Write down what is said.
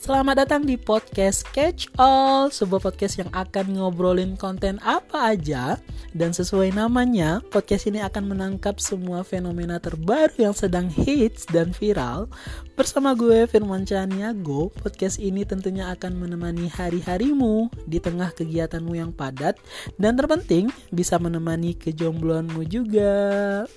Selamat datang di podcast Catch All, sebuah podcast yang akan ngobrolin konten apa aja dan sesuai namanya, podcast ini akan menangkap semua fenomena terbaru yang sedang hits dan viral. Bersama gue Firman Caniago, podcast ini tentunya akan menemani hari-harimu di tengah kegiatanmu yang padat dan terpenting bisa menemani kejombloanmu juga.